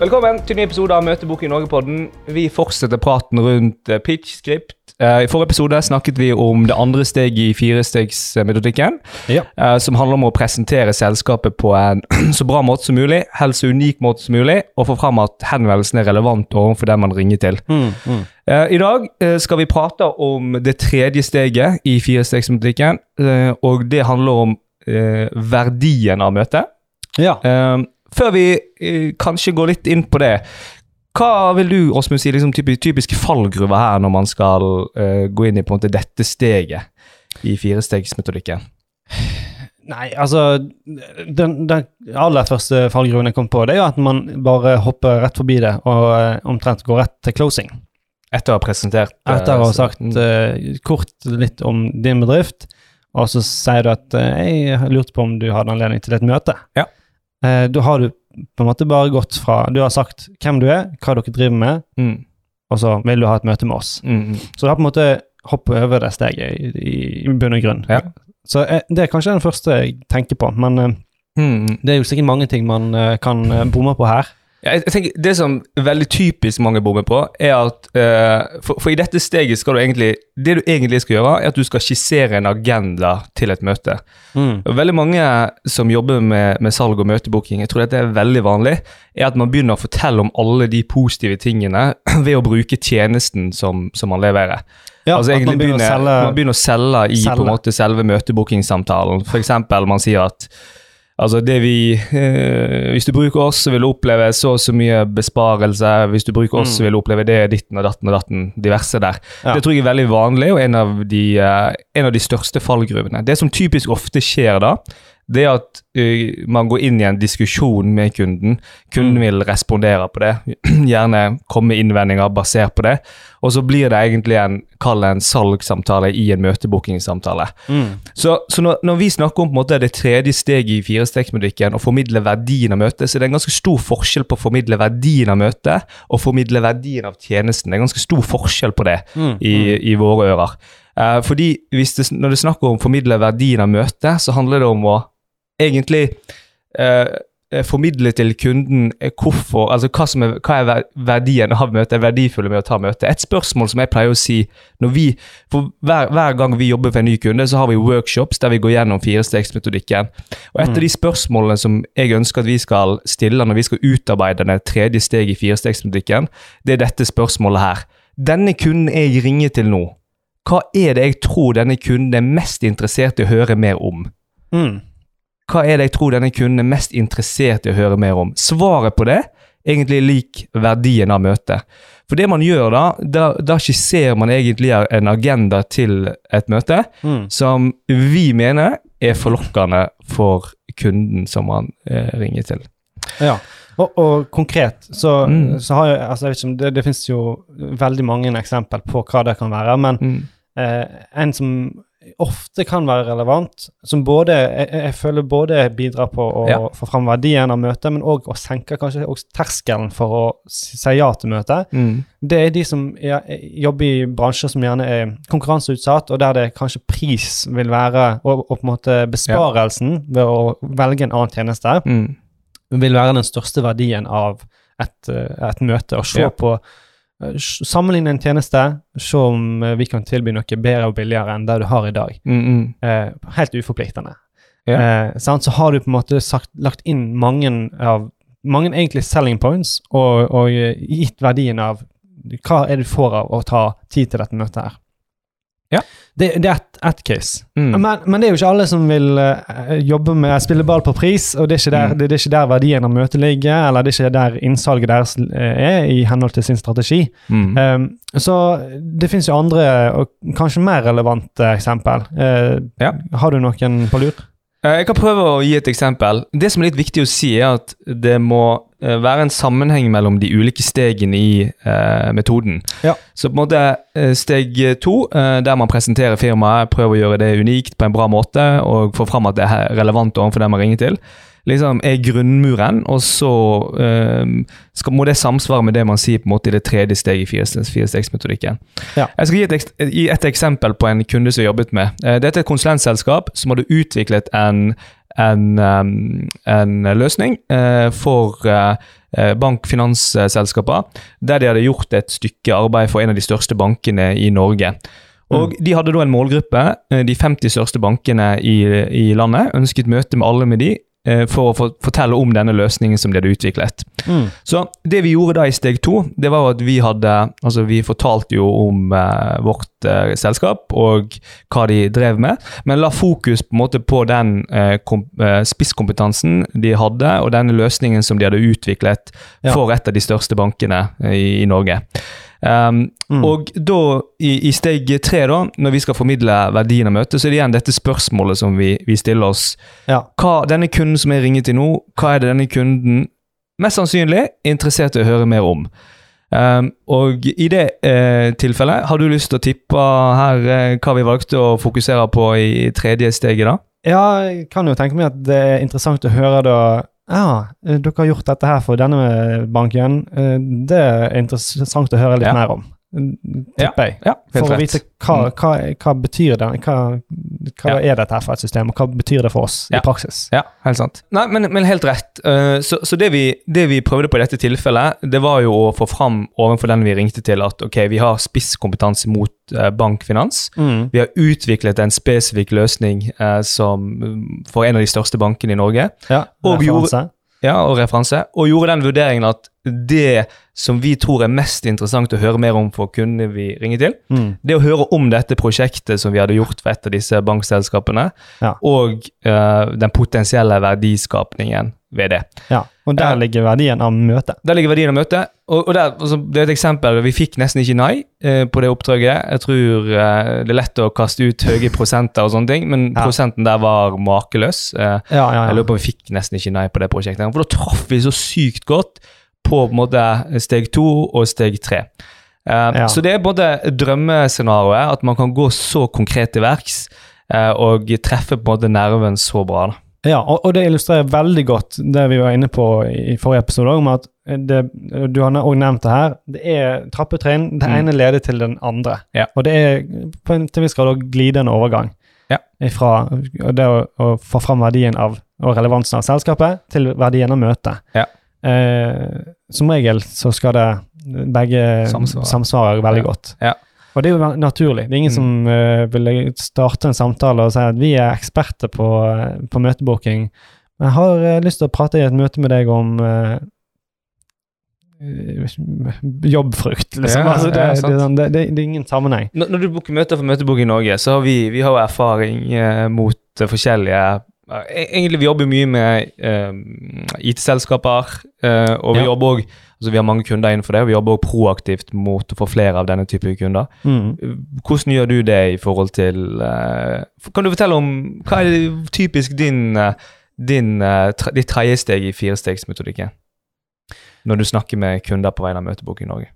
Velkommen til en ny episode av Møtebok i Norge-podden. Vi fortsetter praten rundt eh, pitch, script. Eh, I forrige episode snakket vi om det andre steget i firestegsmetodikken, Ja. eh, som handler om å presentere selskapet på en så bra måte som mulig, helst så unik måte som mulig, og få fram at henvendelsen er relevant overfor den man ringer til. Mm, mm. I dag skal vi prate om det tredje steget i firestegsmetodikken, og det handler om verdien av møtet. ja. Før vi eh, kanskje går litt inn på det, hva vil du Åsmund, si liksom typisk, typiske fallgruver her når man skal eh, gå inn i på en måte dette steget i firestegsmetodikken? Nei, altså Den, den aller første fallgruven jeg kom på, det er jo at man bare hopper rett forbi det og eh, omtrent går rett til closing. Etter å ha presentert eh, Etter å ha sagt mm. eh, kort litt om din bedrift, og så sier du at eh, jeg lurte på om du hadde anledning til et møte. Ja. Eh, da har du på en måte bare gått fra Du har sagt hvem du er, hva dere driver med, mm, og så vil du ha et møte med oss. mm, mm. Så du har på en måte hoppet over det steget i, i, i bunn og grunn. Ja. Så eh, det er kanskje den første jeg tenker på, men eh, Mm, mm. det er jo sikkert mange ting man kan bomme på her. Jeg, jeg tenker Det som veldig typisk mange bommer på, er at uh, for, for i dette steget skal du egentlig Det du egentlig skal gjøre, er at du skal skissere en agenda til et møte. Mm. Veldig mange som jobber med, med salg og møtebooking, jeg tror dette er veldig vanlig, er at man begynner å fortelle om alle de positive tingene ved å bruke tjenesten som, som man leverer. Ja, altså egentlig man begynner å selge man begynner å selge i selge. på en måte selve møtebookingsamtalen. Eksempel man sier at altså det vi, eh, hvis du bruker oss, så vil du oppleve så og så mye besparelse. Hvis du bruker oss, Mm. så vil du oppleve det, ditten og datten og datten, diverse der. Ja. Det tror jeg er veldig vanlig, og en av, de, eh, en av de største fallgruvene. Det som typisk ofte skjer da, det er at uh, man går inn i en diskusjon med kunden. Kunden Mm. vil respondere på det, gjerne komme med innvendinger basert på det, og så blir det egentlig en, kall en salgssamtale i en møtebookingsamtale. Mm. Så, så når, når vi snakker om måte det tredje steget i firestegsmetodikken, å formidle verdien av møtet, så er det en ganske stor forskjell på å formidle verdien av møtet og formidle verdien av tjenesten. Det er en ganske stor forskjell på det Mm. i, i våre ører. Eh, fordi hvis det, når det er snakk om å formidle verdien av møtet, så handler det om å egentlig eh, eh, formidle til kunden eh, hvorfor, altså hva, som er, hva er ver- verdien av møtet, er verdifulle med å ta møtet. Et spørsmål som jeg pleier å si når vi, for hver, hver gang vi jobber for en ny kunde, så har vi workshops der vi går gjennom firestegsmetodikken. Og et av de spørsmålene som jeg ønsker at vi skal stille når vi skal utarbeide det tredje steget i firestegsmetodikken, det er dette spørsmålet her. Denne kunden jeg ringer til nå, hva er det jeg tror denne kunden er mest interessert i å høre mer om? Mm. Hva er det jeg tror denne kunden er mest interessert i å høre mer om? Svaret på det egentlig lik verdien av møtet. For det man gjør da, da, da skisserer man egentlig en agenda til et møte Mm. som vi mener er forlokkende for kunden som man eh, ringer til. Ja. Og, og konkret så, Mm. så har jeg altså jeg vet ikke om Det, det finnes jo veldig mange eksempler på hva det kan være, men Mm. eh, en som ofte kan være relevant, som både jeg, jeg føler både bidrar på å Ja. få fram verdien av møtet, men òg å senke kanskje terskelen for å si ja til møtet, Mm. det er de som er, jobber i bransjer som gjerne er konkurranseutsatt, og der det kanskje pris vil være, og, og på en måte besparelsen ved å velge en annen tjeneste, Mm. vil være den største verdien av et, eh, et møte. Å se Ja. på Sammenligne en tjeneste, se om eh, vi kan tilby noe bedre og billigere enn det du har i dag. Mm, mm. Eh, helt uforpliktende. Yeah. Eh? Så har du på en måte sagt, lagt inn mange av mange egentlig selling points, og, og eh, gitt verdien av hva er det du får av å ta tid til dette møtet her. Ja. Det, det er ett et case. Mm. Men, men det er jo ikke alle som vil uh, jobbe med spille ball på pris, og det er, ikke der, Mm. det, det er ikke der verdien av møtet ligger, eller det er ikke der innsalget deres eh, er i henhold til sin strategi. Mm. Um, så det finnes jo andre og kanskje mer relevante eksempel. Uh, Ja. Har du noen på lur? Eh, Jeg kan prøve å gi et eksempel. Det som er litt viktig å si, er at det må eh, være en sammenheng mellom de ulike stegene i eh, metoden. Ja. Så på en måte eh, steg to, der man presenterer firmaet, prøver å gjøre det unikt på en bra måte og få fram at det er relevant overfor den man ringer til, liksom er grunnmuren, og så um, skal, må det samsvare med det man sier på en måte i det tredje steget i fireste- firestegsmetodikken. Ja. Jeg skal gi et, gi et eksempel på en kunde som jeg jobbet med. Eh, Dette er et konsulentselskap som hadde utviklet en en, um, en løsning uh, for uh, bankfinansselskaper, der de hadde gjort et stykke arbeid for en av de største bankene i Norge. Og De hadde da en målgruppe. De 50 største bankene i, i landet ønsket møte med alle med de for å fortelle om denne løsningen som de hadde utviklet. Mm. Så det vi gjorde da i steg to, det var at vi hadde Altså, vi fortalte jo om eh, vårt eh, selskap og hva de drev med, men la fokus på en måte på den eh, eh, spisskompetansen de hadde, og denne løsningen som de hadde utviklet Ja. for et av de største bankene eh, i, i Norge. Um, Mm. Og da, i, i steg tre, da, når vi skal formidle verdien av møtet, så er det igjen dette spørsmålet som vi, vi stiller oss. Ja. Hva, denne kunden som jeg ringer til nå, hva er det denne kunden mest sannsynlig er interessert i å høre mer om? Um, og i det eh, tilfellet, har du lyst til å tippe her eh, hva vi valgte å fokusere på i tredje steget, da? Ja, jeg kan jo tenke meg at det er interessant å høre da Ja, eh, dere har gjort dette her for denne banken. Eh, Det er interessant å høre litt Ja. mer om. Tipper jeg. Ja, helt For å vite hva, Mm. hva, hva betyr det, hva, hva Ja. er dette her for et system, og hva betyr det for oss Ja. i praksis? Ja, helt sant. Nei, men, men helt rett. Eh, så så det, vi, det vi prøvde på i dette tilfellet, det var jo å få fram overfor den vi ringte til, at ok, vi har spisskompetanse mot uh, bankfinans. Mm. Vi har utviklet en spesifikk løsning eh, som, for en av de største bankene i Norge, Ja, Og vi gjorde-. Ja, og referanse, og gjorde den vurderingen at det som vi tror er mest interessant å høre mer om for kundene vi ringer til, Mm. det å høre om dette prosjektet som vi hadde gjort for et av disse bankselskapene, Ja. og uh, den potensielle verdiskapningen ved det. Ja, og der Ja. ligger verdien av møtet. Der ligger verdien av møtet. Og, og der, altså, det er et eksempel. Vi fikk nesten ikke nei eh, på det oppdraget. Jeg tror eh, det er lett å kaste ut høye prosenter og sånne ting, men Ja. prosenten der var makeløs. Eh, Ja, ja, jeg lurer på om vi fikk nesten ikke nei på det prosjektet. For da traff vi så sykt godt på, på måte steg to og steg tre. Eh. Så det er både drømmescenarioet, at man kan gå så konkret til verks eh, og treffe på en måte nerven så bra. da. Ja, og, og det illustrerer veldig godt det vi var inne på i forrige episode, om at det, du har også nevnt det her, det er trappetrinn. Det Mm. ene leder til den andre. Ja. Og det er på en til viss grad også glidende overgang. Ja. Fra det å, å få fram verdien av og relevansen av selskapet til verdien av møtet. Ja. Eh, som regel så skal det begge Samsvare. samsvarer veldig godt. Ja. Og det er jo naturlig. Det er ingen Mm. som uh, vil starte en samtale og si at vi er eksperter på, eh, på møtebooking. Men jeg har uh, lyst til å prate i et møte med deg om eh, jobbfrukt, liksom. Ja, altså, det, ja, det, det, det, er ingen sammenheng. Når, når du booker møter for Møtebok i Norge, så har vi, vi har erfaring mot forskjellige Egentlig vi jobber mye med uh, IT-selskaper, Uh, og vi Ja. jobber også, altså vi har mange kunder innenfor det, og vi jobber også proaktivt mot å få flere av denne type kunder. Mm. Eh, Hvordan gjør du det i forhold til uh, Kan du fortelle om hva er typisk din, din eh, ditt tredje steg i firestegsmetodikken? Når du snakker med kunder på vegne av Møtebok i Norge.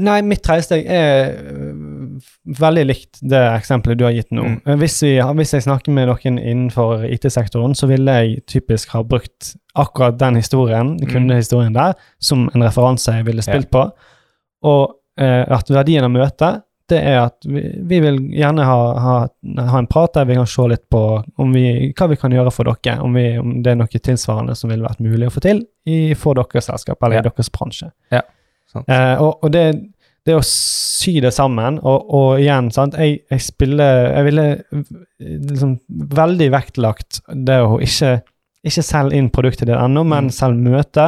Nei, mitt tredje steg er veldig likt det eksempelet du har gitt nå. Mm. Hvis, vi, hvis jeg snakker med noen innenfor IT-sektoren, så ville jeg typisk ha brukt akkurat den historien, Mm. kundehistorien der, som en referanse jeg ville spilt på. Og eh, at verdien av møtet, det er at vi, vi vil gjerne ha, ha, ha en prat der vi kan se litt på om vi, hva vi kan gjøre for dere, om, vi, om det er noe tilsvarende som ville vært mulig å få til i, for deres selskap eller Ja. i deres bransje. Sant? Eh, og og det, det å sy det sammen, og, og igjen, sant Jeg, jeg spiller Jeg ville liksom veldig vektlagt det å ikke ikke selge inn produktet ditt ennå, men Mm. selg møte.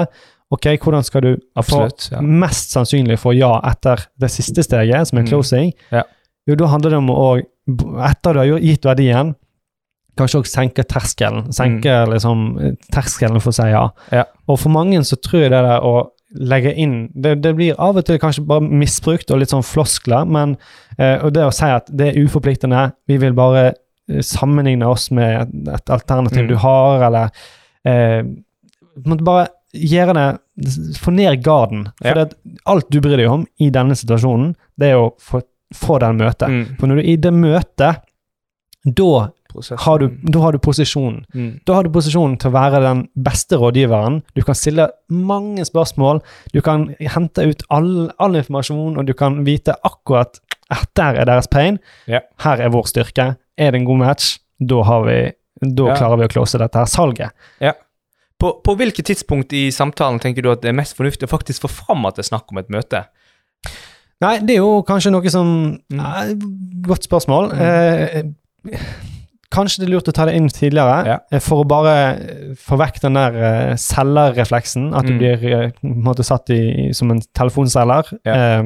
Ok, hvordan skal du Absolutt. få Ja. mest sannsynlig få ja etter det siste steget, som er Mm. closing? Ja. Jo, da handler det om å, etter du har gitt verdien, kanskje også senke terskelen. Senke liksom terskelen for å si ja. Mm. Ja. Og for mange så tror jeg det der å legge inn det, det blir av og til kanskje bare misbrukt og litt sånn floskler, men eh, det å si at det er uforpliktende, vi vil bare eh, sammenligne oss med et, alternativ Mm. du har, eller eh, måtte bare gjøre det Få ned garden. For Ja. alt du bryr deg om i denne situasjonen, det er å få, få den møtet. Mm. For når du er i det møtet, da. Har du, da har du posisjonen. Mm. Da har du posisjonen til å være den beste rådgiveren. Du kan stille mange spørsmål, du kan hente ut all, all informasjon, og du kan vite akkurat at der er deres pain. yeah. Her er vår styrke. Er det en god match? Da har vi Da yeah. klarer vi å close dette her salget. På, på hvilket tidspunkt i samtalen tenker du at det er mest fornuftig å faktisk få fram at det er snakk om et møte? Nei, det er jo kanskje noe som Mm. Godt spørsmål. Mm. Eh, kanskje det er lurt å ta det inn tidligere, Ja. eh, for å bare eh, få vekk den der eh, selgerrefleksen. At du Mm. blir på en måte satt i, som en telefonselger. Ja. Eh,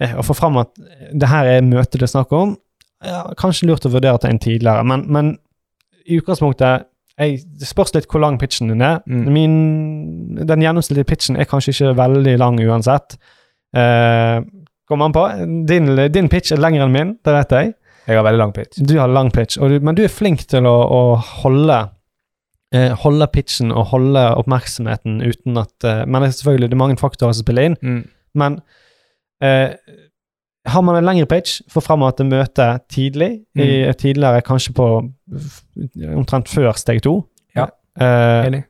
eh, og få fram at det her er møtet det er snakk om. Ja, kanskje lurt å vurdere å ta inn tidligere, men, men i utgangspunktet jeg, Det spørs litt hvor lang pitchen din er. Mm. Min, den gjennomsnittlige pitchen er kanskje ikke veldig lang uansett. Eh, Kommer an på. Din, din pitch er lengre enn min, det vet jeg. Jeg har veldig lang pitch. Du har lang pitch, du, men du er flink til å, å holde eh, holde pitchen og holde oppmerksomheten uten at eh, Men selvfølgelig det er mange faktorer som spiller inn. Mm. Men eh, har man en lengre pitch, får fram at det møter tidlig, i, Mm. tidligere kanskje på omtrent før steg to. Ja. Eh, Enig.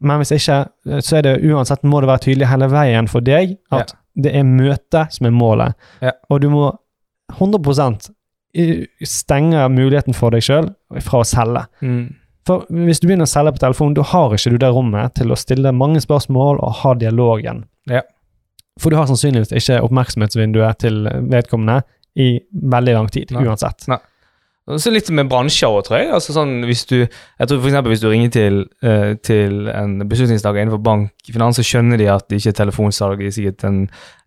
men hvis ikke, eh, så er det uansett må det være tydelig hele veien for deg at det er møtet som er målet. Ja. Og du må 100 i- stenge muligheten for deg sjøl fra å selge. Mm. For hvis du begynner å selge på telefon, da har ikke du det rommet til å stille mange spørsmål og ha dialogen. Ja. For du har sannsynligvis ikke oppmerksomhetsvinduet til vedkommende i veldig lang tid, Nei. uansett. Nei. Så litt med bransjer òg, tror jeg. Altså sånn, hvis du, jeg tror for eksempel hvis du ringer til, uh, til en beslutningstaker innenfor bank, finans, så skjønner de at det ikke er telefonsalg i sikkert en,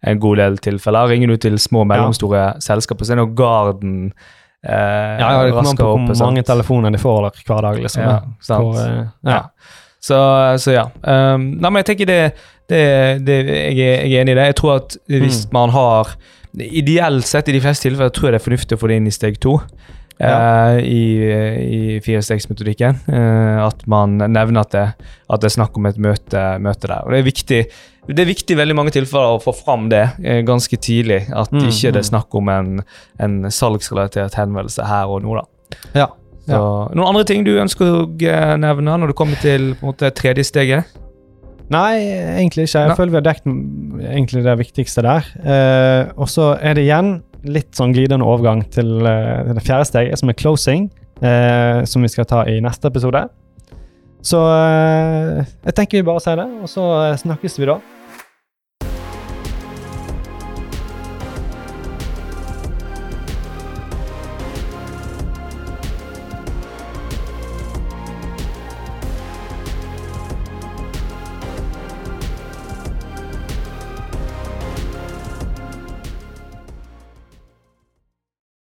en god del tilfeller. Ringer du til små og mellomstore selskaper, så er nok garden uh, Ja, ja, det kommer an på hvor sant? mange telefoner de får hver dag, liksom. Ja, sant. For, uh, ja. Ja. Så, så ja. Um, nei, men jeg tenker det, det, det jeg, er, jeg er enig i det. Jeg tror at hvis Mm. man har Ideelt sett, i de fleste tilfeller, tror jeg det er fornuftig å få det inn i steg to. Ja. eh, I, i firestegsmetodikken. Uh, at man nevner at det, at det er snakk om et møte, møte der. Og Det er viktig det er viktig i veldig mange tilfeller å få fram det eh, ganske tidlig. At Mm, ikke det er mm. snakk om en, en salgsrelatert henvendelse her og nå. da. Ja. Så, Noen andre ting du ønsker å eh, nevne når det kommer til måte, tredje steget? Nei, egentlig ikke. Jeg Nei. føler vi har dekket det viktigste der. Eh, og så er det igjen litt sånn glidende overgang til eh, det fjerde steget, som er closing, eh, som vi skal ta i neste episode. Så eh, jeg tenker vi bare sier det, og så eh, snakkes vi da.